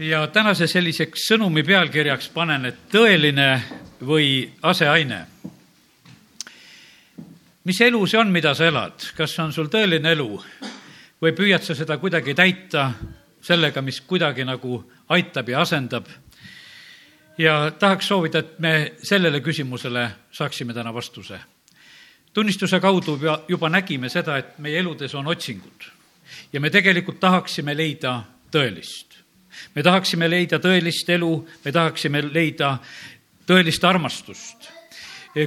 ja tänase selliseks sõnumi pealkirjaks panen, et tõeline või aseaine. mis elu see on, mida sa elad, kas on sul tõeline elu või püüad sa seda kuidagi täita sellega, mis kuidagi nagu aitab ja asendab? ja tahaks soovida, et me sellele küsimusele saaksime täna vastuse. tunnistuse kaudu juba, juba nägime seda, et meie eludes on otsingud ja me tegelikult tahaksime leida tõelist me tahaksime leida tõelist elu, me tahaksime leida tõelist armastust.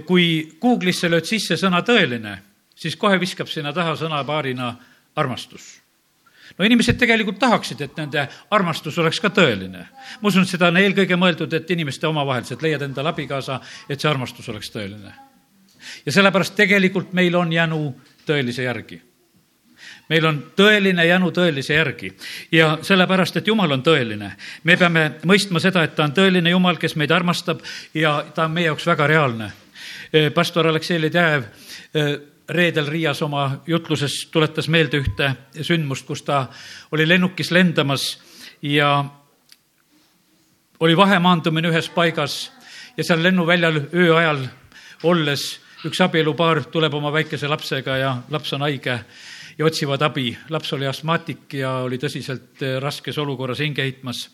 kui Google'isse lööd sisse sõna tõeline, siis kohe viskab sinna taha sõnapaarina armastus no inimesed tegelikult tahaksid, et nende armastus oleks ka tõeline. ma usun, seda on eelkõige mõeldud, et inimeste omavahelised leiad endale abikaasa, et see armastus oleks tõeline. ja sellepärast tegelikult meil on jänu tõelise järgi meil on tõeline janu tõelise järgi ja sellepärast, et Jumal on tõeline. me peame mõistma seda, et ta on tõeline Jumal, kes meid armastab ja ta on meie jaoks väga reaalne. E, pastor Aleksei Ledejev e, reedel Riias oma jutluses tuletas meelde ühte sündmust, kus ta oli lennukis lendamas ja oli vahemaandumine ühes paigas ja seal lennuväljal öö ajal olles üks abielupaar tuleb oma väikese lapsega ja laps on haige ja otsivad abi. laps oli astmaatik ja oli tõsiselt eh, raskes olukorras hinge heitmas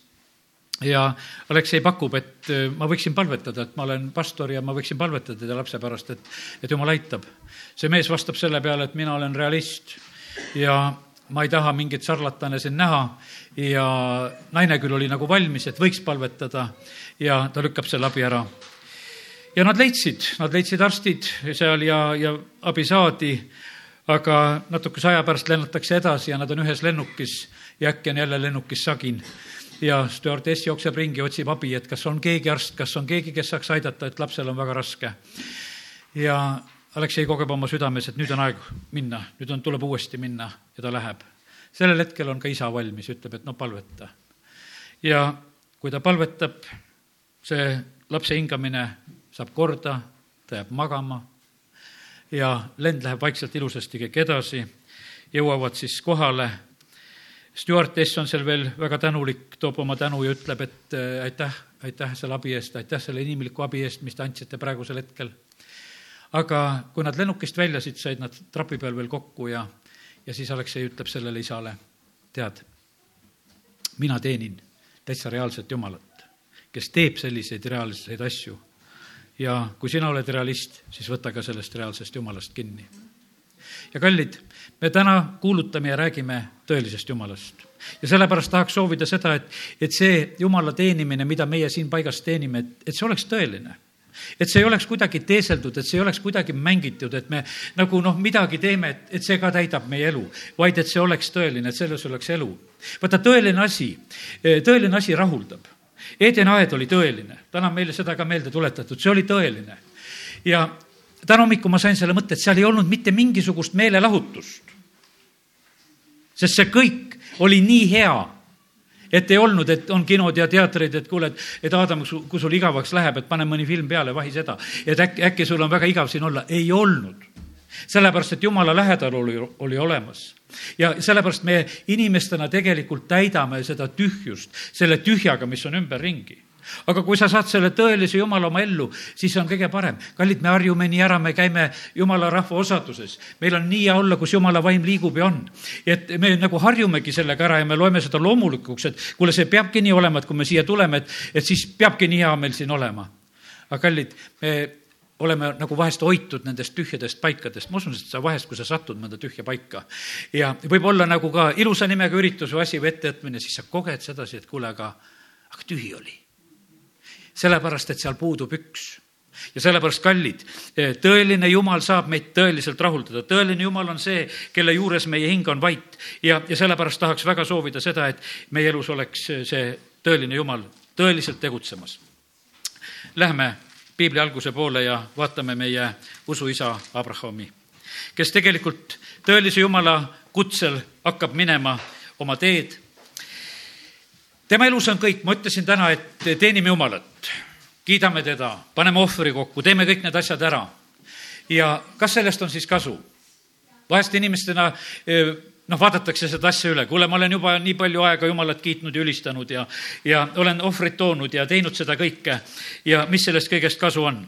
ja Aleksei pakub, et eh, ma võiksin palvetada, et ma olen pastor ja ma võiksin palvetada lapse pärast, et, et jumal aitab. see mees vastab selle peale, et mina olen realist ja ma ei taha mingit sarlatane siin näha ja naine küll oli nagu valmis, et võiks palvetada ja ta lükkab selle abi ära. ja nad leidsid, nad leidsid arstid seal ja, ja abi saadi aga natukese aja pärast lennatakse edasi ja nad on ühes lennukis ja äkki on jälle lennukis sagin. ja stjuardess jookseb ringi, otsib abi, et kas on keegi arst, kas on keegi, kes saaks aidata, et lapsel on väga raske. ja Aleksei kogeb oma südames, et nüüd on aeg minna, nüüd on, tuleb uuesti minna ja ta läheb. sellel hetkel on ka isa valmis, ütleb, et no palveta. ja kui ta palvetab, see lapse hingamine saab korda, ta jääb magama ja lend läheb vaikselt ilusasti kõik edasi, jõuavad siis kohale. Stjuartess on seal veel väga tänulik, toob oma tänu ja ütleb, et äh, aitäh, aitäh selle abi eest, aitäh selle inimliku abi eest, mis te andsite praegusel hetkel. aga kui nad lennukist väljasid, said nad trapi peal veel kokku ja, ja siis Aleksei ütleb sellele isale, tead, mina teenin täitsa reaalset Jumalat, kes teeb selliseid reaalseid asju ja kui sina oled realist, siis võta ka sellest reaalsest jumalast kinni. ja kallid, me täna kuulutame ja räägime tõelisest jumalast. ja sellepärast tahaks soovida seda, et, et see jumala teenimine, mida meie siin paigas teenime, et, et see oleks tõeline et see ei oleks kuidagi teeseldud, et see ei oleks kuidagi mängitud, et me nagu noh, midagi teeme, et, et see ka täidab meie elu, vaid et see oleks tõeline, et selles oleks elu. vaata, tõeline asi, tõeline asi rahuldab Edeni aed oli tõeline, täna on meile seda ka meelde tuletatud, see oli tõeline. ja täna hommikul ma sain selle mõtte, et seal ei olnud mitte mingisugust meelelahutust. sest see kõik oli nii hea, et ei olnud, et on kinod ja teatrid, et kuule, et, et Adam, kui sul igavaks läheb, et pane mõni film peale, vahi seda. et äkki, äkki sul on väga igav siin olla, ei olnud sellepärast, et jumala lähedal oli, oli olemas. ja sellepärast me inimestena tegelikult täidame seda tühjust selle tühjaga, mis on ümberringi aga kui sa saad selle tõelise Jumala oma ellu, siis on kõige parem. kallid, me harjume nii ära, me käime Jumala rahva osaduses. meil on nii hea olla, kus Jumala vaim liigub ja on. et me nagu harjumegi sellega ära ja me loeme seda loomulikuks, et kuule, see peabki nii olema, et kui me siia tuleme, et, et siis peabki nii hea meil siin olema. aga kallid, me oleme nagu vahest hoitud nendest tühjadest paikadest, ma usun, et sa vahest, kui sa satud mõnda tühja paika ja võib olla nagu ka ilusa nimega üritus või asi või ettevõtmine, siis sa koged sedasi, et kuule, aga, aga tühi oli. sellepärast, et seal puudub üks ja sellepärast, kallid, tõeline Jumal saab meid tõeliselt rahuldada, tõeline Jumal on see, kelle juures meie hing on vait ja, ja sellepärast tahaks väga soovida seda, et meie elus oleks see tõeline Jumal tõeliselt tegutsemas. Lähme piibli alguse poole ja vaatame meie usuisa Abrahami, kes tegelikult tõelise Jumala kutsel hakkab minema oma teed. tema elus on kõik, ma ütlesin täna, et teenime Jumalat, kiidame teda, paneme ohvri kokku, teeme kõik need asjad ära. ja kas sellest on siis kasu? vahest inimestena noh, vaadatakse seda asja üle, kuule, ma olen juba nii palju aega Jumalat kiitnud ja ülistanud ja, ja olen ohvrit toonud ja teinud seda kõike. Ja mis sellest kõigest kasu on?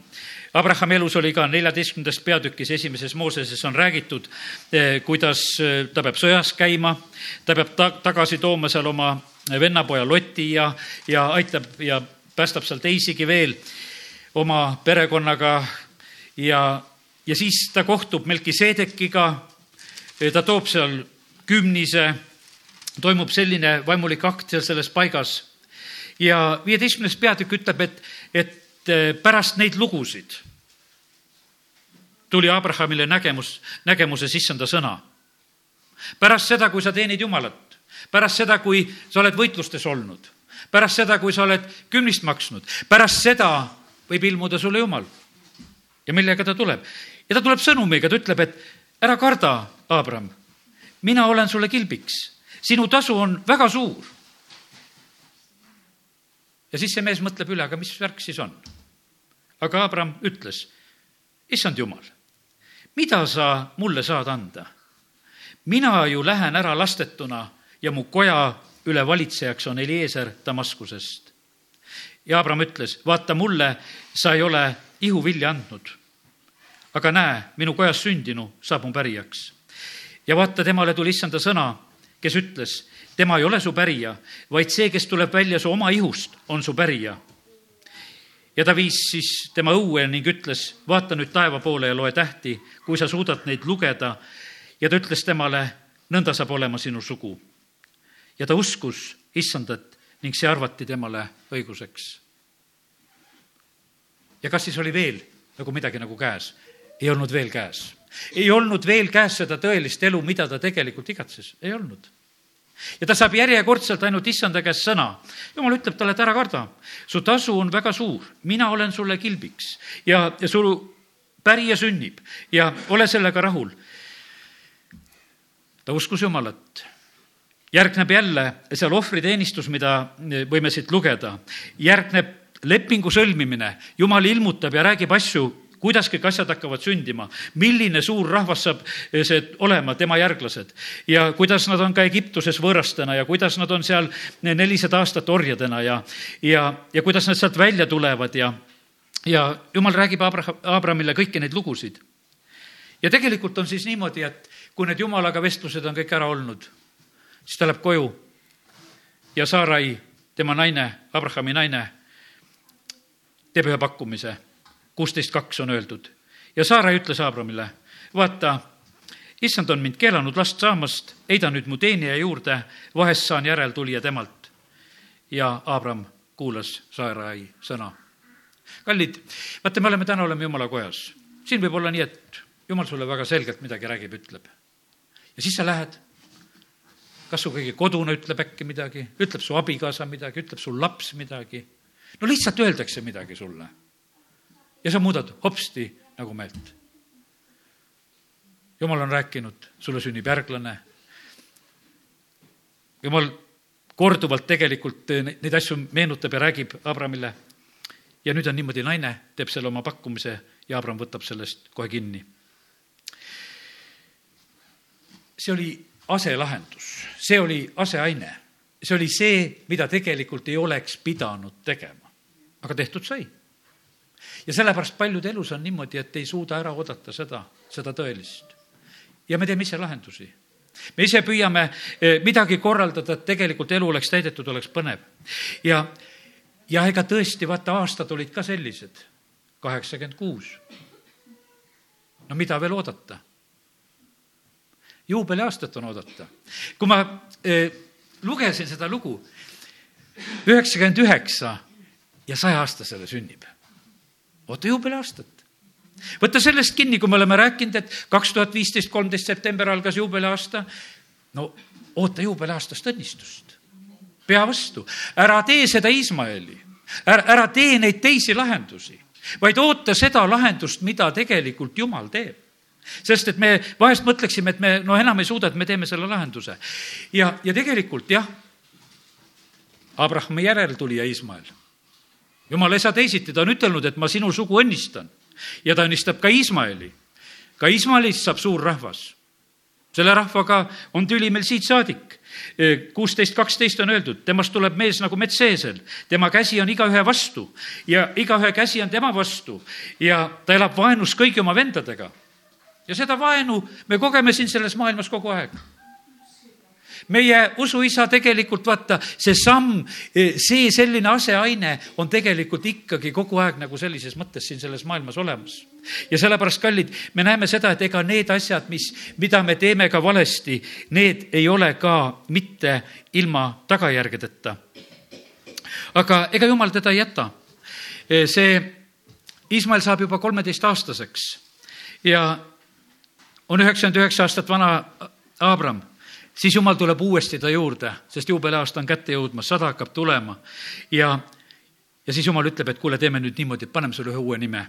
Abrahami elus oli ka neljateistkümnendas peatükis esimeses Mooseses on räägitud, eh, kuidas eh, ta peab sõjas käima, ta peab ta-, tagasi tooma seal oma vennapoja Loti ja, ja aitab ja päästab seal teisigi veel oma perekonnaga. Ja, ja siis ta kohtub Melkiseedekiga, ta toob seal kümnise, toimub selline vaimulik akt seal selles paigas ja viieteistkümnes peatükk ütleb, et, et Eh, pärast neid lugusid tuli Abrahamile nägemus, nägemuses issanda sõna. pärast seda, kui sa teenid Jumalat, pärast seda, kui sa oled võitlustes olnud, pärast seda, kui sa oled kümnist maksnud, pärast seda võib ilmuda sulle Jumal. ja millega ta tuleb? ja ta tuleb sõnumiga, ta ütleb, et ära karda, Abram, mina olen sulle kilbiks, sinu tasu on väga suur ja siis see mees mõtleb üle, aga mis värk siis on? aga Abram ütles, issand jumal, mida sa mulle saad anda? mina ju lähen ära lastetuna ja mu koja üle valitsejaks on Eliezer Damaskusest. ja Abram ütles, vaata mulle, sa ei ole ihuvilja andnud. aga näe, minu kojas sündinu saab mu pärijaks. Ja vaata, temale tuli issanda sõna, kes ütles, tema ei ole su pärija, vaid see, kes tuleb välja su oma ihust, on su pärija. ja ta viis siis tema õue ning ütles, vaata nüüd taeva poole ja loe tähti, kui sa suudad neid lugeda. ja ta ütles temale, nõnda saab olema sinu sugu. ja ta uskus issandat ning see arvati temale õiguseks. ja kas siis oli veel nagu midagi nagu käes? ei olnud veel käes. Ei olnud veel käes seda tõelist elu, mida ta tegelikult igatses, ei olnud ja ta saab järjekordselt ainult issanda käest sõna. jumal ütleb talle, et ära karda, su tasu on väga suur, mina olen sulle kilbiks ja, ja su pärija sünnib ja ole sellega rahul. ta uskus Jumalat. järgneb jälle seal ohvriteenistus, mida võime siit lugeda. järgneb lepingu sõlmimine, Jumal ilmutab ja räägib asju kuidas kõik asjad hakkavad sündima, milline suur rahvas saab eh, see olema, tema järglased ja kuidas nad on ka Egiptuses võõrastena ja kuidas nad on seal nelisada aastat orjadena ja, ja, ja kuidas nad sealt välja tulevad ja, ja jumal räägib Abraham, Abramile kõiki neid lugusid. ja tegelikult on siis niimoodi, et kui need jumalaga vestlused on kõik ära olnud, siis ta läheb koju ja Saarai, tema naine, Abrahami naine, teeb ühe pakkumise kuusteist kaks on öeldud. ja Saara ütles Abramile, vaata, issand on mind keelanud last saamast, heida nüüd mu teenija juurde, vahest saan järeltulija temalt. ja Abram kuulas Saarai sõna. kallid, vaata, me oleme täna, oleme jumala kojas. siin võib olla nii, et jumal sulle väga selgelt midagi räägib, ütleb. ja siis sa lähed kas su keegi kodune ütleb äkki midagi, ütleb su abikaasa midagi, ütleb su laps midagi. no lihtsalt öeldakse midagi sulle ja sa muudad hopsti nagu meelt. jumal on rääkinud, sulle sünnib järglane. jumal korduvalt tegelikult neid asju meenutab ja räägib Abramile. ja nüüd on niimoodi, naine teeb selle oma pakkumise ja Abram võtab sellest kohe kinni. see oli aselahendus, see oli aseaine, see oli see, mida tegelikult ei oleks pidanud tegema, aga tehtud sai ja sellepärast paljude elus on niimoodi, et ei suuda ära oodata seda, seda tõelist. ja me teeme ise lahendusi. me ise püüame eh, midagi korraldada, et tegelikult elu oleks täidetud, oleks põnev. ja, ja ega tõesti, vaata, aastad olid ka sellised, kaheksakümmend kuus. no mida veel oodata? juubeliaastat on oodata. kui ma eh, lugesin seda lugu, üheksakümmend üheksa ja sajaaastasele sünnib oota juubeliaastat. võta sellest kinni, kui me oleme rääkinud, et kaks tuhat viisteist, kolmteist september algas juubeliaasta. no oota juubeliaastast õnnistust. pea vastu, ära tee seda Iismaeli, ära, ära tee neid teisi lahendusi, vaid oota seda lahendust, mida tegelikult Jumal teeb sest et me vahest mõtleksime, et me no enam ei suuda, et me teeme selle lahenduse. ja, ja tegelikult jah, Abrahami järeltulija Iismael jumal ei saa teisiti, ta on ütelnud, et ma sinu sugu õnnistan ja ta õnnistab ka Iismaeli. ka Iismaelist saab suur rahvas. selle rahvaga on tüli meil siit saadik. kuusteist, kaksteist on öeldud, temast tuleb mees nagu metseesel, tema käsi on igaühe vastu ja igaühe käsi on tema vastu ja ta elab vaenus kõigi oma vendadega. ja seda vaenu me kogeme siin selles maailmas kogu aeg meie usuisa tegelikult vaata, see samm, see selline aseaine on tegelikult ikkagi kogu aeg nagu sellises mõttes siin selles maailmas olemas. ja sellepärast, kallid, me näeme seda, et ega need asjad, mis, mida me teeme ka valesti, need ei ole ka mitte ilma tagajärgedeta. aga ega jumal teda ei jäta. see Iismael saab juba kolmeteistaastaseks ja on üheksakümmend üheksa aastat vana Abram siis jumal tuleb uuesti ta juurde, sest juubeliaasta on kätte jõudmas, sada hakkab tulema. ja, ja siis jumal ütleb, et kuule, teeme nüüd niimoodi, et paneme sulle ühe uue nime.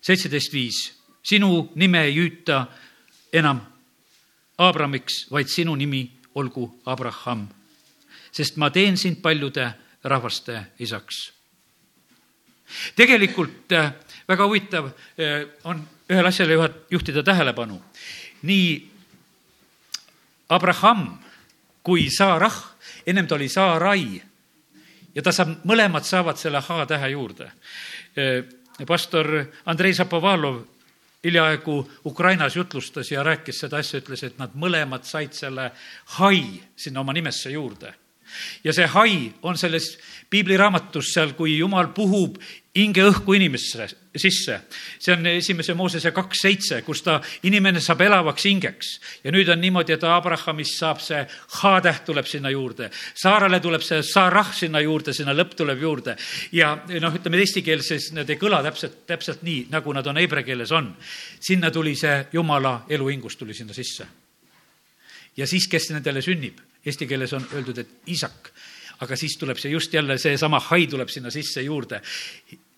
seitseteist viis, sinu nime ei hüüta enam Abramiks, vaid sinu nimi olgu Abraham. sest ma teen sind paljude rahvaste isaks. tegelikult äh, väga huvitav äh, on ühele asjale juhtida tähelepanu. nii Abraham kui Saarah, ennem ta oli Saarai ja ta saab, mõlemad saavad selle H-tähe juurde. pastor Andrei Zapovalov hiljaaegu Ukrainas jutlustas ja rääkis seda asja, ütles, et nad mõlemad said selle hai sinna oma nimesse juurde ja see hai on selles piibliraamatus seal, kui jumal puhub hingeõhku inimesse sisse. see on esimese Moosese kaks seitse, kus ta, inimene saab elavaks hingeks. ja nüüd on niimoodi, et Abrahamist saab see H-täht tuleb sinna juurde. Saarale tuleb see Sarah sinna juurde, sinna lõpp tuleb juurde. ja noh, ütleme eesti keeles need ei kõla täpselt, täpselt nii, nagu nad on hebre keeles on. sinna tuli see jumala eluhingus tuli sinna sisse. ja siis, kes nendele sünnib eesti keeles on öeldud, et isak, aga siis tuleb see just jälle seesama hai tuleb sinna sisse juurde.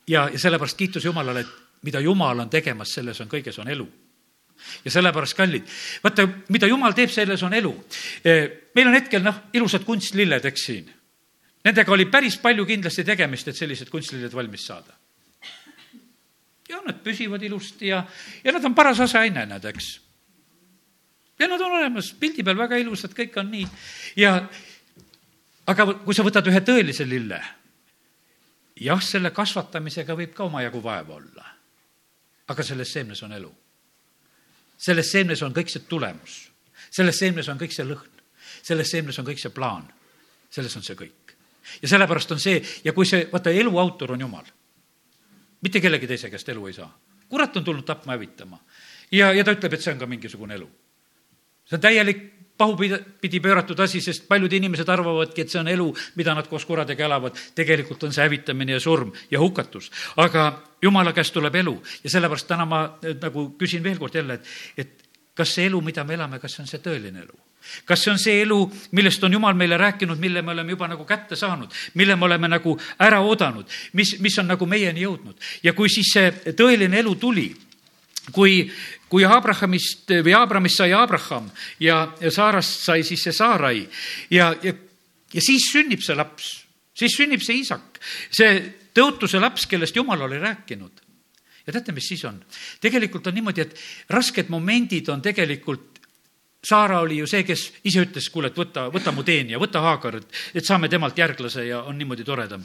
ja, ja sellepärast kiitus Jumalale, et mida Jumal on tegemas, selles on kõiges on elu ja sellepärast, kallid, vaata, mida Jumal teeb, selles on elu. E, meil on hetkel noh, ilusad kunstlilled, eks siin. Nendega oli päris palju kindlasti tegemist, et sellised kunstlilled valmis saada. ja nad püsivad ilusti ja, ja nad on paras aseaine, näed, eks ja nad on olemas, pildi peal väga ilusad, kõik on nii. ja aga kui sa võtad ühe tõelise lille, jah, selle kasvatamisega võib ka omajagu vaeva olla. aga selles seemnes on elu. selles seemnes on kõik see tulemus. selles seemnes on kõik see lõhn. selles seemnes on kõik see plaan. selles on see kõik. ja sellepärast on see, ja kui see, vaata, elu autor on Jumal. mitte kellegi teise käest elu ei saa. kurat on tulnud tapma, hävitama. ja, ja ta ütleb, et see on ka mingisugune elu see on täielik pahupidi pööratud asi, sest paljud inimesed arvavadki, et see on elu, mida nad koos kuradega elavad. tegelikult on see hävitamine ja surm ja hukatus. aga jumala käest tuleb elu ja sellepärast täna ma nagu küsin veel kord jälle, et, et kas see elu, mida me elame, kas see on see tõeline elu? kas see on see elu, millest on Jumal meile rääkinud, mille me oleme juba nagu kätte saanud, mille me oleme nagu ära oodanud, mis, mis on nagu meieni jõudnud ja kui siis see tõeline elu tuli, kui, kui Abrahamist või Abramist sai Abraham ja, ja Saarast sai siis see Saarai ja, ja, ja siis sünnib see laps, siis sünnib see isak, see tõotuse laps, kellest Jumal oli rääkinud. ja teate, mis siis on? tegelikult on niimoodi, et rasked momendid on tegelikult Saara oli ju see, kes ise ütles, kuule, et võta, võta mu teenija, võta Haagar, et, et saame temalt järglase ja on niimoodi toredam.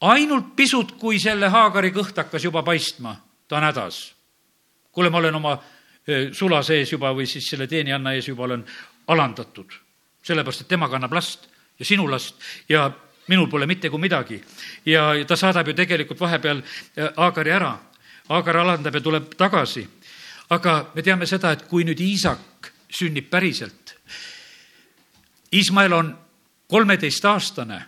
ainult pisut, kui selle Haagari kõht hakkas juba paistma, ta on hädas kuule, ma olen oma sula sees juba või siis selle teenijanna ees juba olen alandatud, sellepärast et tema kannab last ja sinu last ja minul pole mitte kui midagi. ja ta saadab ju tegelikult vahepeal Aagari ära. Aagar alandab ja tuleb tagasi. aga me teame seda, et kui nüüd Iisak sünnib päriselt, Iismael on kolmeteistaastane,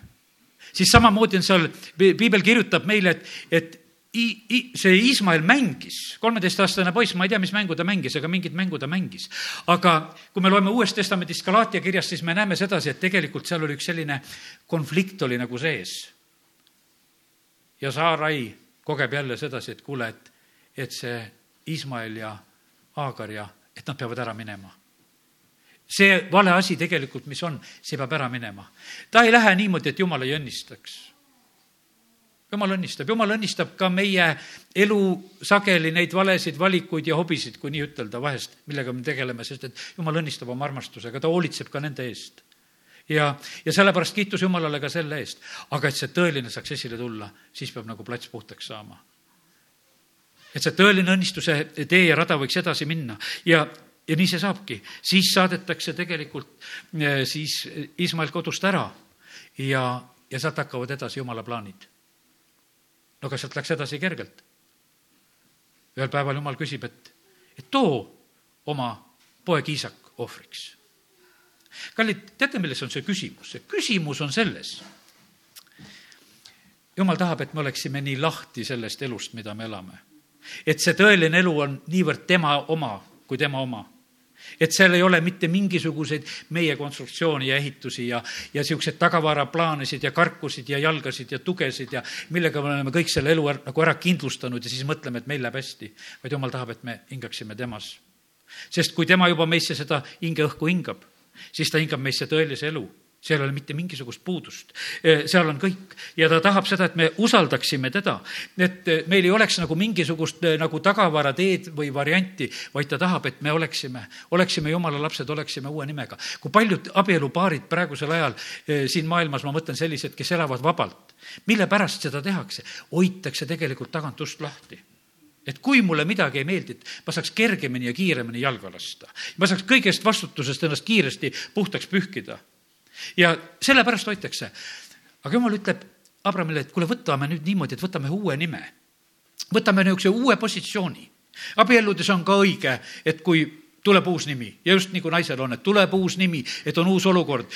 siis samamoodi on seal, piibel kirjutab meile, et, et see Iismael mängis, kolmeteistaastane poiss, ma ei tea, mis mängu ta mängis, aga mingit mängu ta mängis. aga kui me loeme Uuest Testamendist Galaatia kirjast, siis me näeme sedasi, et tegelikult seal oli üks selline konflikt oli nagu sees. ja Saarai kogeb jälle sedasi, et kuule, et, et see Iismael ja Aagar ja, et nad peavad ära minema see vale asi tegelikult, mis on, see peab ära minema. ta ei lähe niimoodi, et jumal ei õnnistaks jumal õnnistab, jumal õnnistab ka meie elu sageli neid valesid valikuid ja hobisid, kui nii ütelda vahest, millega me tegeleme, sest et jumal õnnistab oma armastusega, ta hoolitseb ka nende eest. ja, ja sellepärast kiitus Jumalale ka selle eest. aga et see tõeline saaks esile tulla, siis peab nagu plats puhtaks saama. et see tõeline õnnistuse tee ja rada võiks edasi minna ja, ja nii see saabki, siis saadetakse tegelikult eh, siis Iismael kodust ära ja, ja sealt hakkavad edasi jumala plaanid. No kas sealt läks edasi kergelt? ühel päeval jumal küsib, et, et too oma poeg Iisak ohvriks. kallid, teate, milles on see küsimus? see küsimus on selles. jumal tahab, et me oleksime nii lahti sellest elust, mida me elame. et see tõeline elu on niivõrd tema oma kui tema oma et seal ei ole mitte mingisuguseid meie konstruktsiooni ja ehitusi ja, ja niisuguseid tagavaraplaanisid ja karkusid ja jalgasid ja tugesid ja millega me oleme kõik selle elu nagu ära kindlustanud ja siis mõtleme, et meil läheb hästi. vaid jumal tahab, et me hingaksime temas. sest kui tema juba meisse seda hingeõhku hingab, siis ta hingab meisse tõelise elu seal ei ole mitte mingisugust puudust. seal on kõik ja ta tahab seda, et me usaldaksime teda, et meil ei oleks nagu mingisugust nagu tagavarateed või varianti, vaid ta tahab, et me oleksime, oleksime jumala lapsed, oleksime uue nimega. kui paljud abielupaarid praegusel ajal siin maailmas, ma mõtlen sellised, kes elavad vabalt, mille pärast seda tehakse? hoitakse tegelikult tagant ust lahti et kui mulle midagi ei meeldi, et ma saaks kergemini ja kiiremini jalga lasta. ma saaks kõigest vastutusest ennast kiiresti puhtaks pühkida ja sellepärast hoitakse. aga jumal ütleb Abramile, et kuule, võtame nüüd niimoodi, et võtame uue nime. võtame niisuguse uue positsiooni. abielludes on ka õige, et kui tuleb uus nimi ja just nagu naisel on, et tuleb uus nimi, et on uus olukord.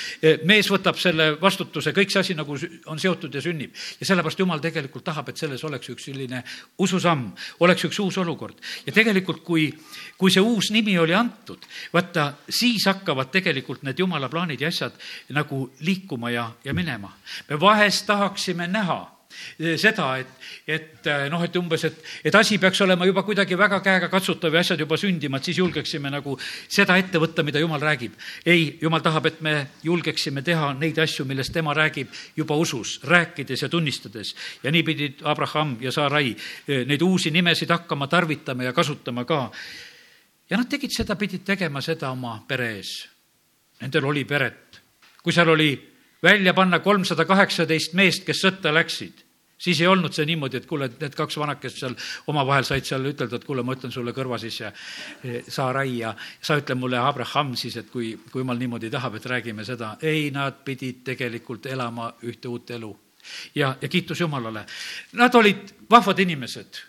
mees võtab selle vastutuse, kõik see asi nagu on seotud ja sünnib. ja sellepärast Jumal tegelikult tahab, et selles oleks üks selline ususamm, oleks üks uus olukord. ja tegelikult, kui, kui see uus nimi oli antud, vaata, siis hakkavad tegelikult need Jumala plaanid ja asjad nagu liikuma ja, ja minema. me vahest tahaksime näha seda, et, et eh, noh, et umbes, et, et asi peaks olema juba kuidagi väga käegakatsutav ja asjad juba sündima, et siis julgeksime nagu seda ette võtta, mida jumal räägib. ei, jumal tahab, et me julgeksime teha neid asju, millest tema räägib juba usus, rääkides ja tunnistades. ja nii pidid Abraham ja Sarai eh, neid uusi nimesid hakkama tarvitama ja kasutama ka. ja nad tegid seda, pidid tegema seda oma pere ees. Nendel oli peret. kui seal oli välja panna kolmsada kaheksateist meest, kes sõtta läksid, siis ei olnud see niimoodi, et kuule, need kaks vanakest seal omavahel said seal ütelda, et kuule, ma ütlen sulle kõrva sisse, eh, Saarai ja sa ütle mulle, Abraham siis, et kui, kui jumal niimoodi tahab, et räägime seda. ei, nad pidid tegelikult elama ühte uut elu. ja, ja kiitus Jumalale. Nad olid vahvad inimesed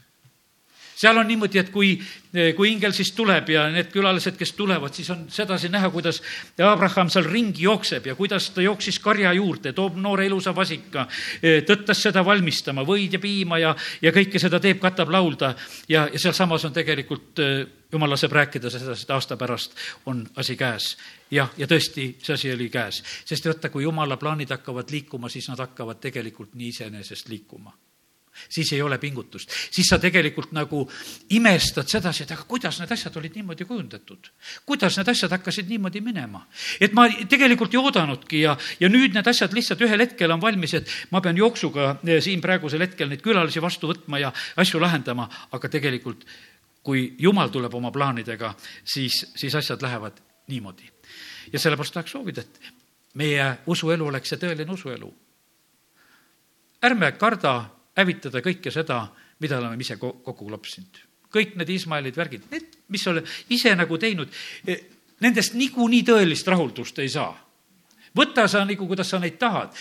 seal on niimoodi, et kui, kui ingel siis tuleb ja need külalised, kes tulevad, siis on sedasi näha, kuidas Abraham seal ringi jookseb ja kuidas ta jooksis karja juurde, toob noore ilusa vasika, tõttas seda valmistama, võid ja piima ja, ja kõike seda teeb, katab laulda. Ja, ja sealsamas on tegelikult jumal laseb rääkida sedasi, et aasta pärast on asi käes. jah, ja tõesti, see asi oli käes, sest vaata, kui jumala plaanid hakkavad liikuma, siis nad hakkavad tegelikult nii iseenesest liikuma siis ei ole pingutust. siis sa tegelikult nagu imestad sedasi, et aga kuidas need asjad olid niimoodi kujundatud. kuidas need asjad hakkasid niimoodi minema. et ma tegelikult ei oodanudki ja, ja nüüd need asjad lihtsalt ühel hetkel on valmis, et ma pean jooksuga eh, siin praegusel hetkel neid külalisi vastu võtma ja asju lahendama, aga tegelikult kui jumal tuleb oma plaanidega, siis, siis asjad lähevad niimoodi. ja sellepärast tahaks soovida, et meie usuelu oleks see tõeline usuelu. ärme karda hävitada kõike seda, mida oleme ise kokku klopsinud. kõik need Iismaelid värgid, need, mis oleme ise nagu teinud, eh, nendest niikuinii tõelist rahuldust ei saa võta sa nagu, kuidas sa neid tahad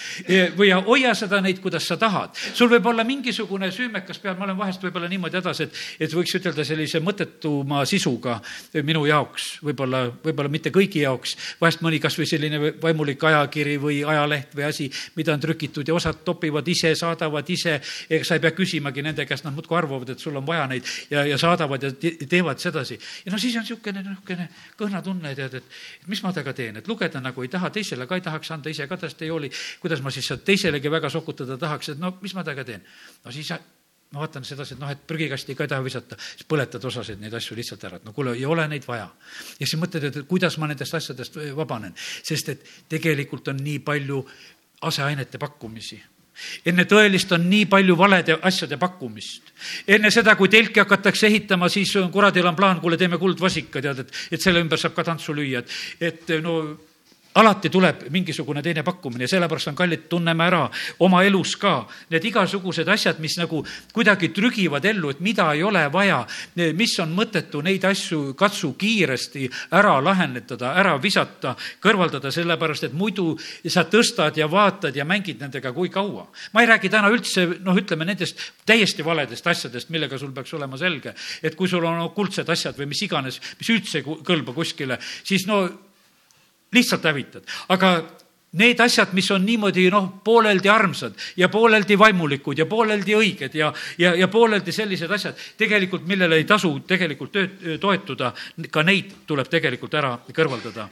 või hoia seda neid, kuidas sa tahad. sul võib olla mingisugune süümekas peal, ma olen vahest võib-olla niimoodi hädas, et, et võiks ütelda sellise mõttetuma sisuga minu jaoks, võib-olla, võib-olla mitte kõigi jaoks, vahest mõni kas või selline vaimulik ajakiri või ajaleht või asi, mida on trükitud ja osad topivad ise, saadavad ise, ega sa ei pea küsimagi nende käest, nad muudkui arvavad, et sul on vaja neid ja, ja saadavad ja teevad sedasi. ja no siis on niisugune, niisugune kõhna tunne, tead, et, mis ma temaga teen, et lugeda nagu ei taha, teisele ka ei tahaks anda, ise ka tast ei hooli, kuidas ma siis sealt teiselegi väga sokutada tahaks, et no mis ma temaga teen. no siis ma vaatan sedasi, et noh, et prügikasti ka ei taha visata, siis põletad osasid neid asju lihtsalt ära, et no kuule, ei ole neid vaja. ja siis mõtled, et kuidas ma nendest asjadest vabanen, sest et tegelikult on nii palju aseainete pakkumisi enne tõelist on nii palju valede asjade pakkumist. enne seda, kui telki hakatakse ehitama, siis kuradil on plaan, kuule, teeme kuldvasika, tead, et, et selle ümber saab ka tantsu lüüa, et, et no alati tuleb mingisugune teine pakkumine sellepärast on kallid, tunneme ära oma elus ka need igasugused asjad, mis nagu kuidagi trügivad ellu, et mida ei ole vaja, mis on mõttetu, neid asju katsu kiiresti ära lahendada, ära visata, kõrvaldada, sellepärast et muidu sa tõstad ja vaatad ja mängid nendega kui kaua. ma ei räägi täna üldse, noh, ütleme nendest täiesti valedest asjadest, millega sul peaks olema selge, et kui sul on okultsed asjad või mis iganes, mis üldse ei kõlba kuskile, siis no lihtsalt hävitad, aga need asjad, mis on niimoodi noh, pooleldi armsad ja pooleldi vaimulikud ja pooleldi õiged ja, ja, ja pooleldi sellised asjad, tegelikult millele ei tasu tegelikult tööd, toetuda, ka neid tuleb tegelikult ära kõrvaldada.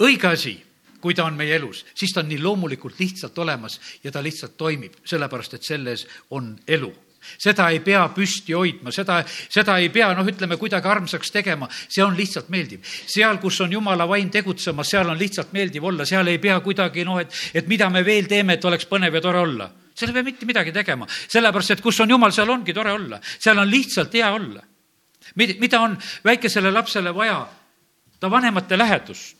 õige asi, kui ta on meie elus, siis ta on nii loomulikult lihtsalt olemas ja ta lihtsalt toimib, sellepärast et selles on elu seda ei pea püsti hoidma, seda, seda ei pea, noh, ütleme kuidagi armsaks tegema, see on lihtsalt meeldiv. seal, kus on jumala vaim tegutsemas, seal on lihtsalt meeldiv olla, seal ei pea kuidagi noh, et, et mida me veel teeme, et oleks põnev ja tore olla. seal ei pea mitte midagi tegema, sellepärast et kus on jumal, seal ongi tore olla, seal on lihtsalt hea olla. mida on väikesele lapsele vaja? ta vanemate lähedust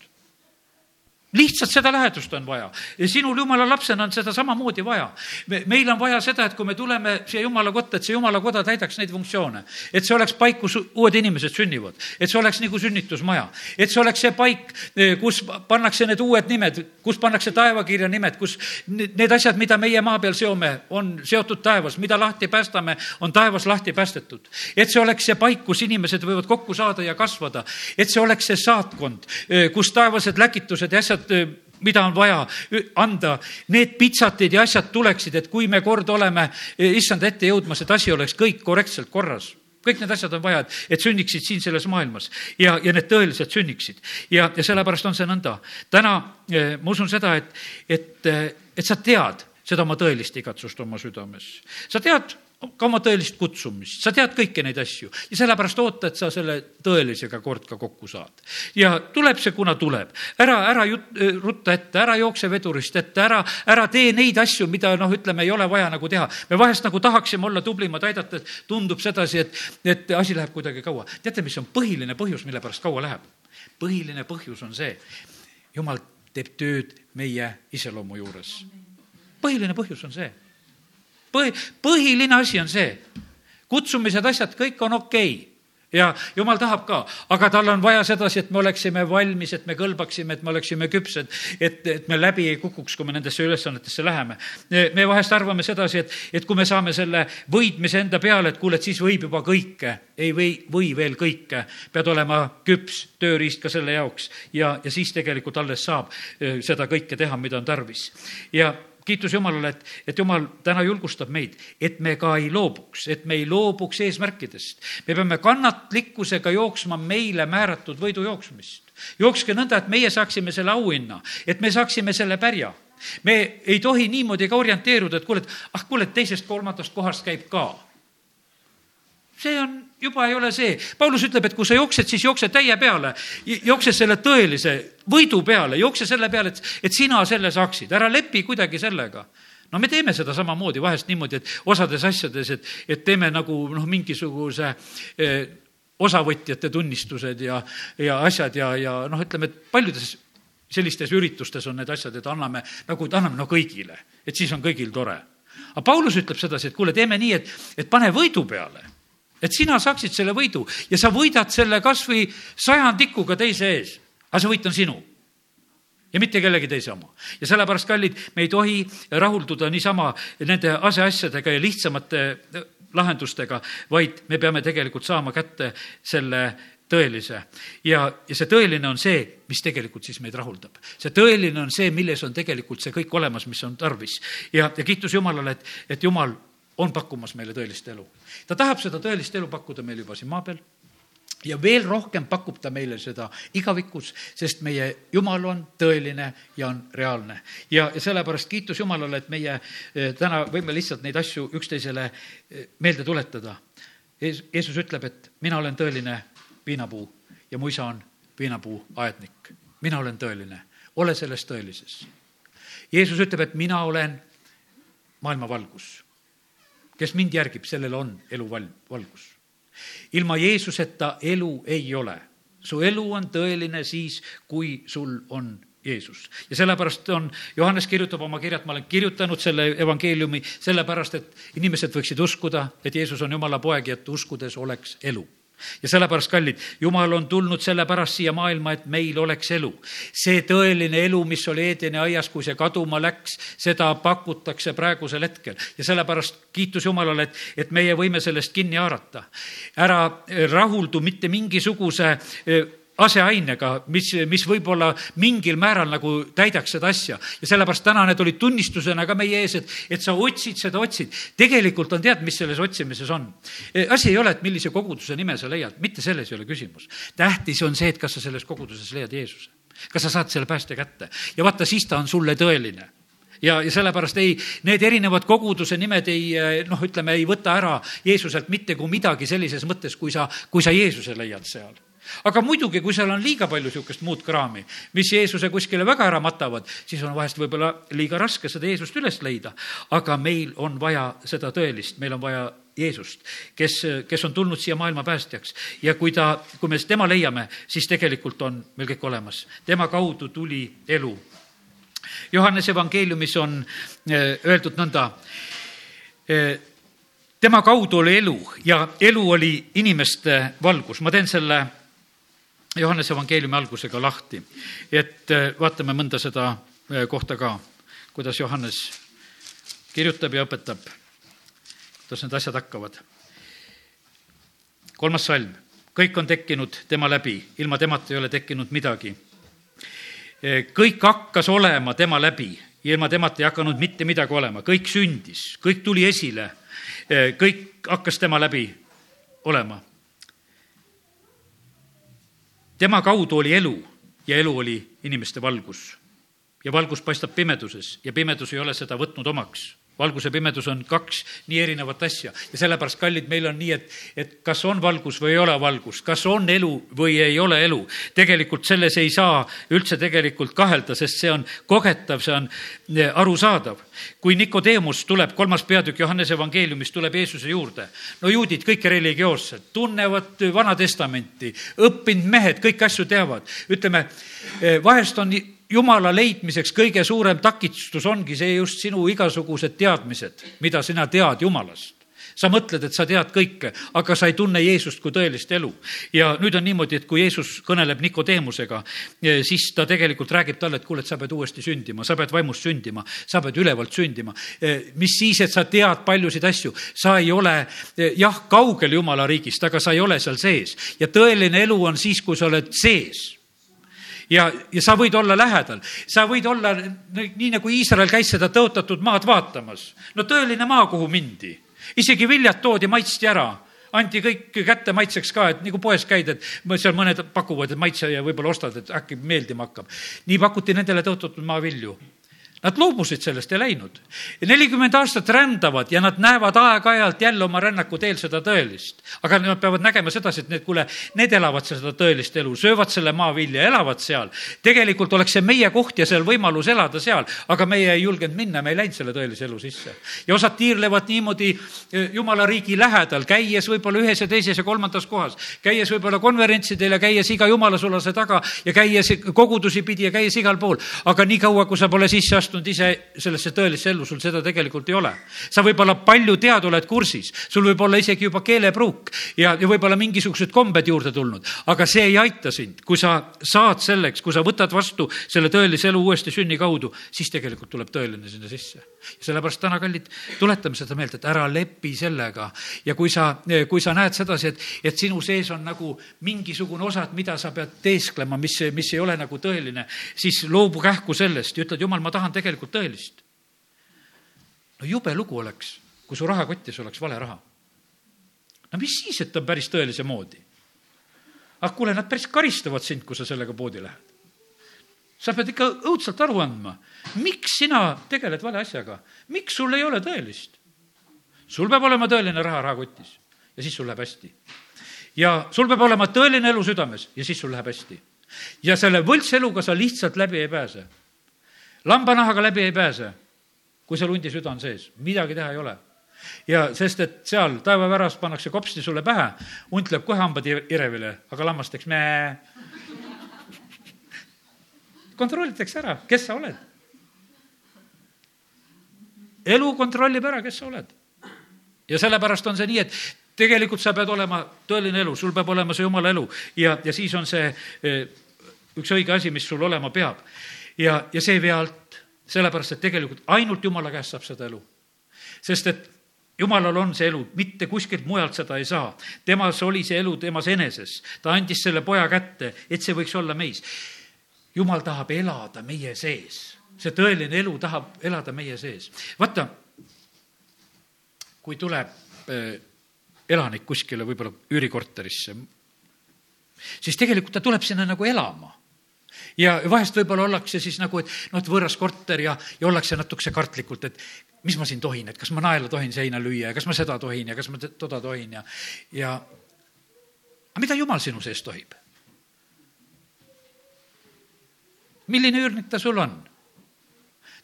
lihtsalt seda lähedust on vaja ja sinul jumala lapsena on seda samamoodi vaja. me, meil on vaja seda, et kui me tuleme siia jumala kotta, et see jumala koda täidaks neid funktsioone. et see oleks paik, kus uued inimesed sünnivad, et see oleks nagu sünnitusmaja, et see oleks see paik, kus pannakse need uued nimed, kus pannakse taevakirja nimed, kus need asjad, mida meie maa peal seome, on seotud taevas, mida lahti päästame, on taevas lahti päästetud. et see oleks see paik, kus inimesed võivad kokku saada ja kasvada, et see oleks see saatkond, kus taevased läkitused ja asjad asjad, mida on vaja anda, need pitsatid ja asjad tuleksid, et kui me kord oleme issanda ette jõudmas, et asi oleks kõik korrektselt korras kõik need asjad on vaja, et, et sünniksid siin selles maailmas ja, ja need tõeliselt sünniksid. ja, ja sellepärast on see nõnda. täna ma usun seda, et, et, et sa tead seda oma tõelist igatsust oma südames. sa tead ka oma tõelist kutsumist, sa tead kõiki neid asju ja sellepärast oota, et sa selle tõelisega kord ka kokku saad. ja tuleb see, kuna tuleb. ära, ära jut-, rutta ette, ära jookse vedurist ette, ära, ära tee neid asju, mida noh, ütleme, ei ole vaja nagu teha. me vahest nagu tahaksime olla tublimad, aidata, tundub sedasi, et, et asi läheb kuidagi kaua. teate, mis on põhiline põhjus, mille pärast kaua läheb? põhiline põhjus on see, jumal teeb tööd meie iseloomu juures. põhiline põhjus on see põhi, põhiline asi on see, kutsumised, asjad, kõik on okei okay ja jumal tahab ka, aga tal on vaja sedasi, et me oleksime valmis, et me kõlbaksime, et me oleksime küpsed, et, et me läbi ei kukuks, kui me nendesse ülesannetesse läheme. me vahest arvame sedasi, et, et kui me saame selle võitmise enda peale, et kuule, et siis võib juba kõike. ei või, või veel kõike. pead olema küps tööriist ka selle jaoks ja, ja siis tegelikult alles saab eh, seda kõike teha, mida on tarvis. ja kiitus Jumalale, et, et Jumal täna julgustab meid, et me ka ei loobuks, et me ei loobuks eesmärkidest. me peame kannatlikkusega jooksma meile määratud võidu jooksmist. jookske nõnda, et meie saaksime selle auhinna, et me saaksime selle pärja. me ei tohi niimoodi ka orienteeruda, et kuule, et ah, kuule, et teisest-kolmandast kohast käib ka see on, juba ei ole see. Paulus ütleb, et kui sa jooksed, siis jookse täie peale, jookse selle tõelise võidu peale, jookse selle peale, et, et sina selle saaksid, ära lepi kuidagi sellega. No me teeme seda samamoodi vahest niimoodi, et osades asjades, et, et teeme nagu noh, mingisuguse eh, osavõtjate tunnistused ja, ja asjad ja, ja noh, ütleme, et paljudes sellistes üritustes on need asjad, et anname nagu, et anname no kõigile, et siis on kõigil tore. aga Paulus ütleb sedasi, et kuule, teeme nii, et, et pane võidu peale et sina saaksid selle võidu ja sa võidad selle kas või sajandikuga teise ees, aga see võit on sinu ja mitte kellegi teise oma. ja sellepärast, kallid, me ei tohi rahulduda niisama nende aseasjadega ja lihtsamate lahendustega, vaid me peame tegelikult saama kätte selle tõelise. ja, ja see tõeline on see, mis tegelikult siis meid rahuldab. see tõeline on see, milles on tegelikult see kõik olemas, mis on tarvis. ja, ja kiitus Jumalale, et, et Jumal on pakkumas meile tõelist elu. ta tahab seda tõelist elu pakkuda meil juba siin maa peal ja veel rohkem pakub ta meile seda igavikus, sest meie Jumal on tõeline ja on reaalne. ja, ja sellepärast kiitus Jumalale, et meie eh, täna võime lihtsalt neid asju üksteisele eh, meelde tuletada. Jeesus ütleb, et mina olen tõeline viinapuu ja mu isa on viinapuu aednik. mina olen tõeline, ole selles tõelises. Jeesus ütleb, et mina olen maailma valgus. Kes mind järgib, sellel on elu val-, valgus. ilma Jeesuseta elu ei ole. su elu on tõeline siis, kui sul on Jeesus. ja sellepärast on, Johannes kirjutab oma kirjat, ma olen kirjutanud selle evangeeliumi sellepärast, et inimesed võiksid uskuda, et Jeesus on Jumala poeg ja et uskudes oleks elu ja sellepärast, kallid, Jumal on tulnud sellepärast siia maailma, et meil oleks elu. see tõeline elu, mis oli Eedeni aias, kui see kaduma läks, seda pakutakse praegusel hetkel ja sellepärast kiitus Jumalale, et, et meie võime sellest kinni haarata. ära rahuldu mitte mingisuguse aseainega, mis, mis võib-olla mingil määral nagu täidaks seda asja. ja sellepärast täna need olid tunnistusena ka meie ees, et, et sa otsid seda, otsid. tegelikult on tead, mis selles otsimises on? E, asi ei ole, et millise koguduse nime sa leiad, mitte selles ei ole küsimus. tähtis on see, et kas sa selles koguduses leiad Jeesuse. kas sa saad selle pääste kätte ja vaata, siis ta on sulle tõeline ja, ja sellepärast ei, need erinevad koguduse nimed ei noh, ütleme, ei võta ära Jeesuselt mitte kui midagi sellises mõttes, kui sa, kui sa Jeesuse leiad seal aga muidugi, kui seal on liiga palju niisugust muud kraami, mis Jeesuse kuskile väga ära matavad, siis on vahest võib-olla liiga raske seda Jeesust üles leida. aga meil on vaja seda tõelist, meil on vaja Jeesust, kes, kes on tulnud siia maailma päästjaks ja kui ta, kui me tema leiame, siis tegelikult on meil kõik olemas. tema kaudu tuli elu. Johannese evangeeliumis on eh, öeldud nõnda eh, tema kaudu oli elu ja elu oli inimeste valgus. ma teen selle Johannese evangeeliumi algusega lahti, et äh, vaatame mõnda seda äh, kohta ka, kuidas Johannes kirjutab ja õpetab, kuidas need asjad hakkavad. kolmas salm, kõik on tekkinud tema läbi, ilma temata ei ole tekkinud midagi. Äh, kõik hakkas olema tema läbi. Ilma temata ei hakanud mitte midagi olema, kõik sündis, kõik tuli esile, kõik hakkas tema läbi olema tema kaudu oli elu ja elu oli inimeste valgus. ja valgus paistab pimeduses ja pimedus ei ole seda võtnud omaks valgus ja pimedus on kaks nii erinevat asja ja sellepärast, kallid, meil on nii, et, et kas on valgus või ei ole valgus, kas on elu või ei ole elu. tegelikult selles ei saa üldse tegelikult kahelda, sest see on kogetav, see on eh, arusaadav. kui Nikodeemus tuleb, kolmas peatükk Johannese evangeeliumis tuleb Jeesuse juurde, no juudid kõik religioossed, tunnevad Vana Testamenti, õppinud mehed, kõiki asju teavad. ütleme, eh, vahest on jumala leidmiseks kõige suurem takistus ongi see just sinu igasugused teadmised, mida sina tead jumalast sa mõtled, et sa tead kõike, aga sa ei tunne Jeesust kui tõelist elu. ja nüüd on niimoodi, et kui Jeesus kõneleb Nikodeemusega, eh, siis ta tegelikult räägib talle, et kuule, et sa pead uuesti sündima, sa pead vaimust sündima, sa pead ülevalt sündima. Eh, mis siis, et sa tead paljusid asju, sa ei ole eh, jah, kaugel Jumala riigist, aga sa ei ole seal sees ja tõeline elu on siis, kui sa oled sees ja, ja sa võid olla lähedal, sa võid olla nii nagu Iisrael käis seda tõotatud maad vaatamas. no tõeline maa, kuhu mindi, isegi viljad toodi, maitsti ära anti kõik kätte maitseks ka, et nagu poes käid, et seal mõned pakuvad, et maitse ja võib-olla ostad, et äkki meeldima hakkab. nii pakuti nendele tõotatud maavilju Nad loobusid sellest ja läinud. nelikümmend aastat rändavad ja nad näevad aeg-ajalt jälle oma rännaku teel seda tõelist. aga nad peavad nägema sedasi, et need, kuule, need elavad seda tõelist elu, söövad selle maavilja, elavad seal. tegelikult oleks see meie koht ja seal võimalus elada seal, aga meie ei julgenud minna, me ei läinud selle tõelise elu sisse. ja osad tiirlevad niimoodi eh, jumala riigi lähedal, käies võib-olla ühes ja teises ja kolmandas kohas, käies võib-olla konverentsidel ja käies iga jumalasulase taga ja käies kogudusi pidi ja käies igal pool. aga niikaua, kui sa pole sisse astunud, astunud ise sellesse tõelisse ellu, sul seda tegelikult ei ole. sa võib-olla palju tead, oled kursis, sul võib olla isegi juba keelepruuk ja, ja võib-olla mingisugused kombed juurde tulnud, aga see ei aita sind. kui sa saad selleks, kui sa võtad vastu selle tõelise elu uuesti sünni kaudu, siis tegelikult tuleb tõeline sinna sisse. Sellepärast täna, kallid, tuletame seda meelde, et ära lepi sellega ja kui sa, kui sa näed sedasi, et, et sinu sees on nagu mingisugune osa, et mida sa pead teesklema, mis, mis ei ole nagu tõeline, siis loobu kähku sellest ja ütled, jumal, ma tahan tegelikult tõelist. no jube lugu oleks, kui su rahakotis oleks vale raha. no mis siis, et ta on päris tõelise moodi? ah kuule, nad päris karistavad sind, kui sa sellega poodi lähed. Sa pead ikka õudselt aru andma, miks sina tegeled vale asjaga, miks sul ei ole tõelist? sul peab olema tõeline raha rahakotis ja siis sul läheb hästi. ja sul peab olema tõeline elu südames ja siis sul läheb hästi. ja selle võltseluga sa lihtsalt läbi ei pääse lambanahaga läbi ei pääse. kui sul hundisüda on sees, midagi teha ei ole ja sest, et seal taevaväras pannakse kopsti sulle pähe, hunt lööb kohe hambad irevile, aga lammas teeks mee. Kontrollitakse ära, kes sa oled. elu kontrollib ära, kes sa oled. ja sellepärast on see nii, et tegelikult sa pead olema tõeline elu, sul peab olema see jumala elu ja, ja siis on see eh, üks õige asi, mis sul olema peab. ja, ja see ei vea alt, sellepärast et tegelikult ainult jumala käest saab seda elu. sest et jumalal on see elu, mitte kuskilt mujalt seda ei saa. temas oli see elu temas eneses, ta andis selle poja kätte, et see võiks olla meis. Jumal tahab elada meie sees, see tõeline elu tahab elada meie sees. vaata, kui tuleb äh, elanik kuskile võib-olla üürikorterisse, siis tegelikult ta tuleb sinna nagu elama ja vahest võib-olla ollakse siis nagu, et noh, et võõras korter ja, ja ollakse natukese kartlikult, et mis ma siin tohin, et kas ma naela tohin seina lüüa ja kas ma seda tohin ja kas ma toda tohin ja, ja aga mida jumal sinu sees tohib? Milline üürnik ta sul on?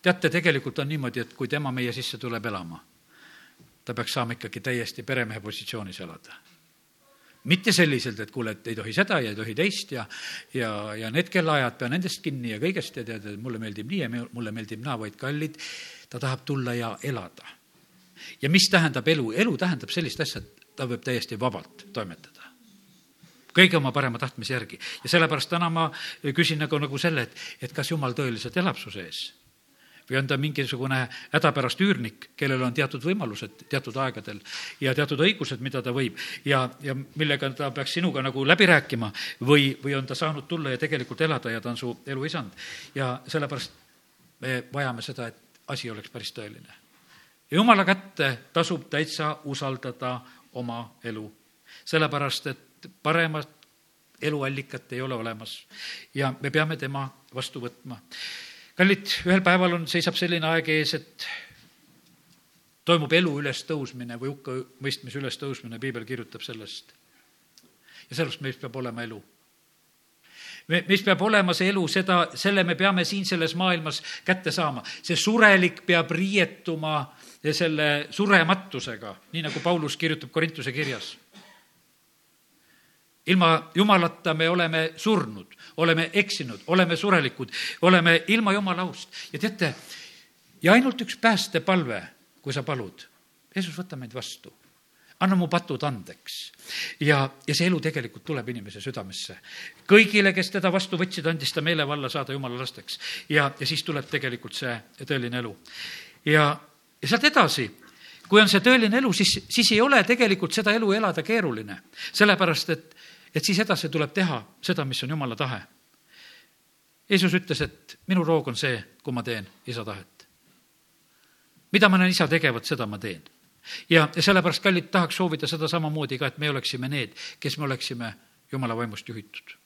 teate, tegelikult on niimoodi, et kui tema meie sisse tuleb elama, ta peaks saama ikkagi täiesti peremehe positsioonis elada mitte selliselt, et kuule, et ei tohi seda ja ei tohi teist ja, ja, ja need kellaajad, pea nendest kinni ja kõigest ja tead, et mulle meeldib nii ja mulle meeldib naa, vaid kallid, ta tahab tulla ja elada. ja mis tähendab elu? elu tähendab sellist asja, et ta võib täiesti vabalt toimetada kõige oma parema tahtmise järgi. ja sellepärast täna ma küsin nagu, nagu selle, et, et kas Jumal tõeliselt elab su sees või on ta mingisugune hädapärast üürnik, kellel on teatud võimalused teatud aegadel ja teatud õigused, mida ta võib ja, ja millega ta peaks sinuga nagu läbi rääkima või, või on ta saanud tulla ja tegelikult elada ja ta on su elu isand. ja sellepärast me vajame seda, et asi oleks päris tõeline. jumala kätte tasub täitsa usaldada oma elu, sellepärast et paremat eluallikat ei ole olemas ja me peame tema vastu võtma kallid, ühel päeval on, seisab selline aeg ees, et toimub elu ülestõusmine või hukkamõistmise ülestõusmine, piibel kirjutab sellest. ja sellest meist peab olema elu. me, meis peab olema see elu, seda, selle me peame siin selles maailmas kätte saama. see surelik peab riietuma selle surematusega, nii nagu Paulus kirjutab Korintuse kirjas ilma Jumalata me oleme surnud, oleme eksinud, oleme surelikud, oleme ilma Jumala aust. ja teate, ja ainult üks päästepalve, kui sa palud, Jeesus, võta meid vastu anna mu patud andeks. ja, ja see elu tegelikult tuleb inimese südamesse. kõigile, kes teda vastu võtsid, andis ta meelevalla saada jumala lasteks. ja, ja siis tuleb tegelikult see tõeline elu. ja, ja sealt edasi, kui on see tõeline elu, siis, siis ei ole tegelikult seda elu elada keeruline. sellepärast, et et siis edasi tuleb teha seda, mis on jumala tahe. Jeesus ütles, et minu roog on see, kui ma teen isa tahet. mida ma näen isa tegevat, seda ma teen. ja, sellepärast, kallid, tahaks soovida seda samamoodi ka, et me oleksime need, kes me oleksime jumala vaimust juhitud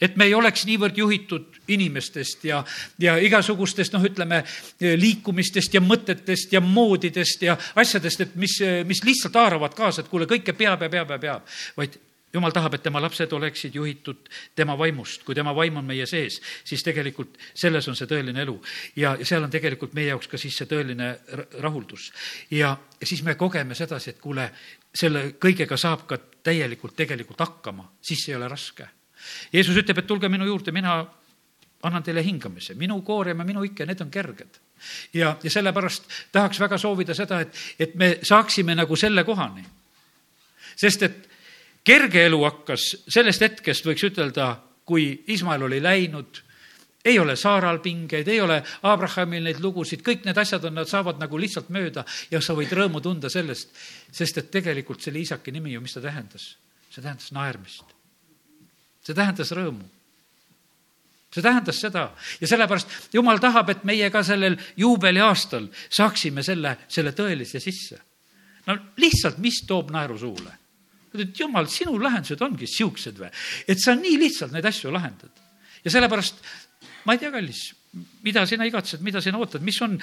et me ei oleks niivõrd juhitud inimestest ja, ja igasugustest, noh, ütleme, liikumistest ja mõtetest ja moodidest ja asjadest, et mis, mis lihtsalt haaravad kaasa, et kuule, kõike peab ja peab ja peab, vaid jumal tahab, et tema lapsed oleksid juhitud tema vaimust, kui tema vaim on meie sees, siis tegelikult selles on see tõeline elu. ja, seal on tegelikult meie jaoks ka siis see tõeline rahuldus. ja, ja siis me kogeme sedasi, et kuule, selle kõigega saab ka täielikult tegelikult hakkama, siis ei ole raske. Jeesus ütleb, et tulge minu juurde, mina annan teile hingamise, minu koorem ja minu ikke, need on kerged. ja, ja sellepärast tahaks väga soovida seda, et, et me saaksime nagu selle kohani. sest et kerge elu hakkas sellest hetkest, võiks ütelda, kui Ismael oli läinud, ei ole Saaral pingeid, ei ole Abrahamil neid lugusid, kõik need asjad on, nad saavad nagu lihtsalt mööda ja sa võid rõõmu tunda sellest, sest et tegelikult selle isaki nimi ju, mis ta tähendas? see tähendas naermist. see tähendas rõõmu see tähendas seda ja sellepärast jumal tahab, et meie ka sellel juubeliaastal saaksime selle, selle tõelise sisse. no lihtsalt, mis toob naeru suule? Et jumal, sinu lahendused ongi siuksed või, et sa nii lihtsalt neid asju lahendad. ja sellepärast ma ei tea, kallis, mida sina igatsed, mida sina ootad, mis on,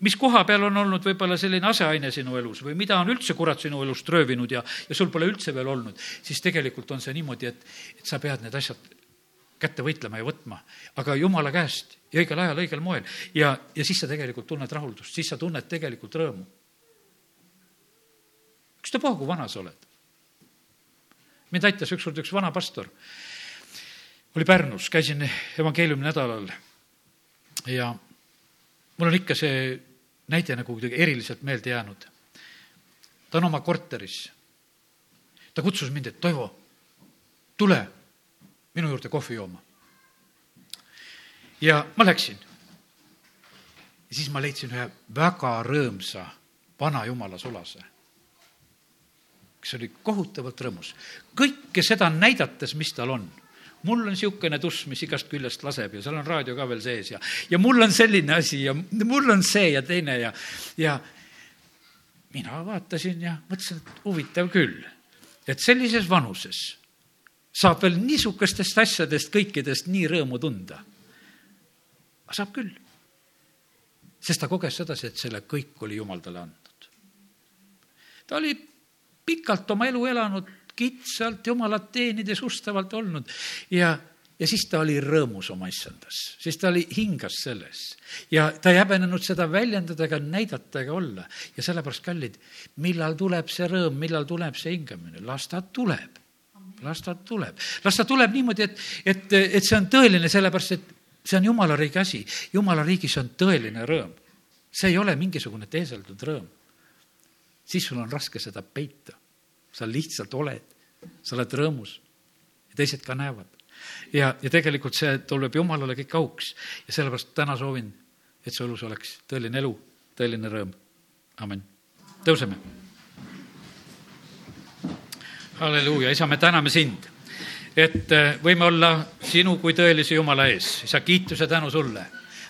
mis koha peal on olnud võib-olla selline aseaine sinu elus või mida on üldse kurat sinu elust röövinud ja, ja sul pole üldse veel olnud, siis tegelikult on see niimoodi, et, et sa pead need asjad kätte võitlema ja võtma, aga jumala käest ja õigel ajal, õigel moel. ja, ja siis sa tegelikult tunned rahuldust, siis sa tunned tegelikult rõõmu. ükstapuha, kui vana sa oled. Mind aitas ükskord üks vana pastor, oli Pärnus, käisin evangeeliumi nädalal ja mul on ikka see näide nagu kuidagi eriliselt meelde jäänud. ta on oma korteris. ta kutsus mind, et Toivo, tule minu juurde kohvi jooma. ja ma läksin. ja siis ma leidsin ühe väga rõõmsa vana jumala sulase, kes oli kohutavalt rõõmus. kõike seda näidates, mis tal on mul on niisugune tuss, mis igast küljest laseb ja seal on raadio ka veel sees ja, ja mul on selline asi ja mul on see ja teine ja, ja mina vaatasin ja mõtlesin, et huvitav küll, et sellises vanuses saab veel niisugustest asjadest kõikidest nii rõõmu tunda. saab küll. sest ta koges sedasi, et selle kõik oli Jumal talle andnud. ta oli pikalt oma elu elanud kitsalt Jumalat teenides ustavalt olnud ja, ja siis ta oli rõõmus oma issandas, siis ta oli, hingas selles. ja ta ei häbenenud seda väljendada ega näidata ega olla. ja sellepärast, kallid, millal tuleb see rõõm, millal tuleb see hingamine, las ta tuleb. las ta tuleb, las ta tuleb niimoodi, et, et, et see on tõeline, sellepärast et see on jumala riigi asi. jumala riigis on tõeline rõõm. see ei ole mingisugune teeseldud rõõm. siis sul on raske seda peita sa lihtsalt oled, sa oled rõõmus ja teised ka näevad. ja, ja tegelikult see tuleb Jumalale kõik auks ja sellepärast täna soovin, et su elus oleks tõeline elu, tõeline rõõm. amin. tõuseme. halleluuja, isa, me täname sind, et äh, võime olla sinu kui tõelise Jumala ees. isa, kiitus ja tänu sulle.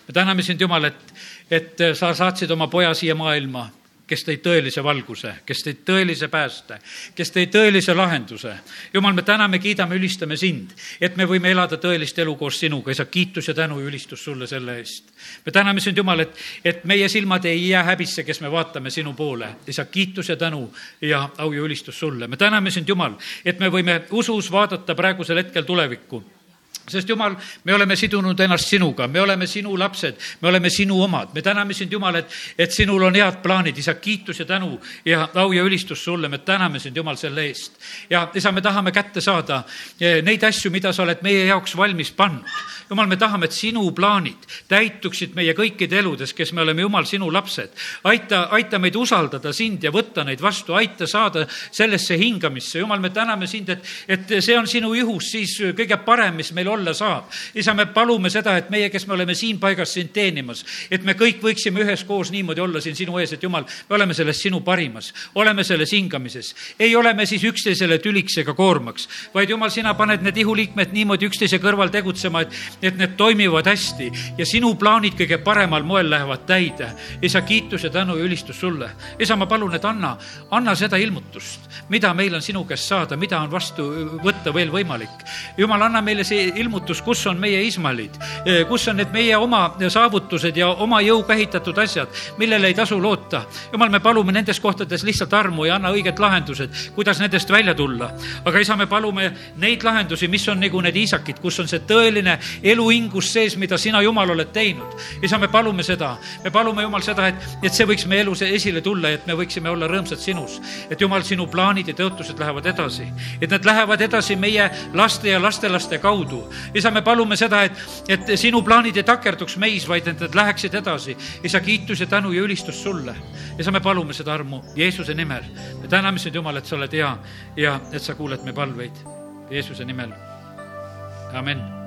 me täname sind, Jumal, et, et äh, sa saatsid oma poja siia maailma kes tõi tõelise valguse, kes tõi tõelise pääste, kes tõi tõelise lahenduse. jumal, me täname, kiidame, ülistame sind, et me võime elada tõelist elu koos sinuga, isa, kiitus ja tänu ja ülistus sulle selle eest. me täname sind, Jumal, et, et meie silmad ei jää häbisse, kes me vaatame sinu poole. isa, kiitus ja tänu ja au ja ülistus sulle. me täname sind, Jumal, et me võime usus vaadata praegusel hetkel tulevikku sest Jumal, me oleme sidunud ennast sinuga, me oleme sinu lapsed, me oleme sinu omad, me täname sind, Jumal, et, et sinul on head plaanid, isa, kiitus ja tänu ja au ja ülistus sulle, me täname sind, Jumal, selle eest. ja isa, me tahame kätte saada eh, neid asju, mida sa oled meie jaoks valmis pannud. Jumal, me tahame, et sinu plaanid täituksid meie kõikide eludes, kes me oleme, Jumal, sinu lapsed. aita, aita meid usaldada sind ja võtta neid vastu, aita saada sellesse hingamisse. Jumal, me täname sind, et, et see on sinu juhus siis kõige parem, mis meil olla saab. isa, me palume seda, et meie, kes me oleme siin paigas sind teenimas, et me kõik võiksime üheskoos niimoodi olla siin sinu ees, et jumal, me oleme selles sinu parimas, oleme selles hingamises. ei ole me siis üksteisele tüliks ega koormaks, vaid jumal, sina paned need ihuliikmed niimoodi üksteise kõrval tegutsema, et, et need toimivad hästi ja sinu plaanid kõige paremal moel lähevad täide. isa, kiitus ja tänu ja ülistus sulle. isa, ma palun, et anna, anna seda ilmutust, mida meil on sinu käest saada, mida on vastu võtta veel võimalik. jumal, anna meile see ilmutus, kus on meie Ismaelid, eh, kus on need meie oma saavutused ja oma jõuga ehitatud asjad, millele ei tasu loota. jumal, me palume nendes kohtades lihtsalt armu ja anna õiged lahendused, kuidas nendest välja tulla. aga isa, me palume neid lahendusi, mis on nagu need iisakid, kus on see tõeline eluhingus sees, mida sina, Jumal, oled teinud. isa, me palume seda, me palume, Jumal, seda, et, et see võiks meie elus esile tulla, et me võiksime olla rõõmsad sinus. et Jumal, sinu plaanid ja tõotused lähevad edasi, et need lähevad edasi meie laste ja lastelaste kaudu isa, me palume seda, et, et sinu plaanid ei takerduks meis, vaid et need läheksid edasi. isa, kiitus ja tänu ja ülistus sulle. isa, me palume seda armu Jeesuse nimel. me täname sind, Jumal, et sa oled hea ja et sa kuuled meie palveid Jeesuse nimel. amin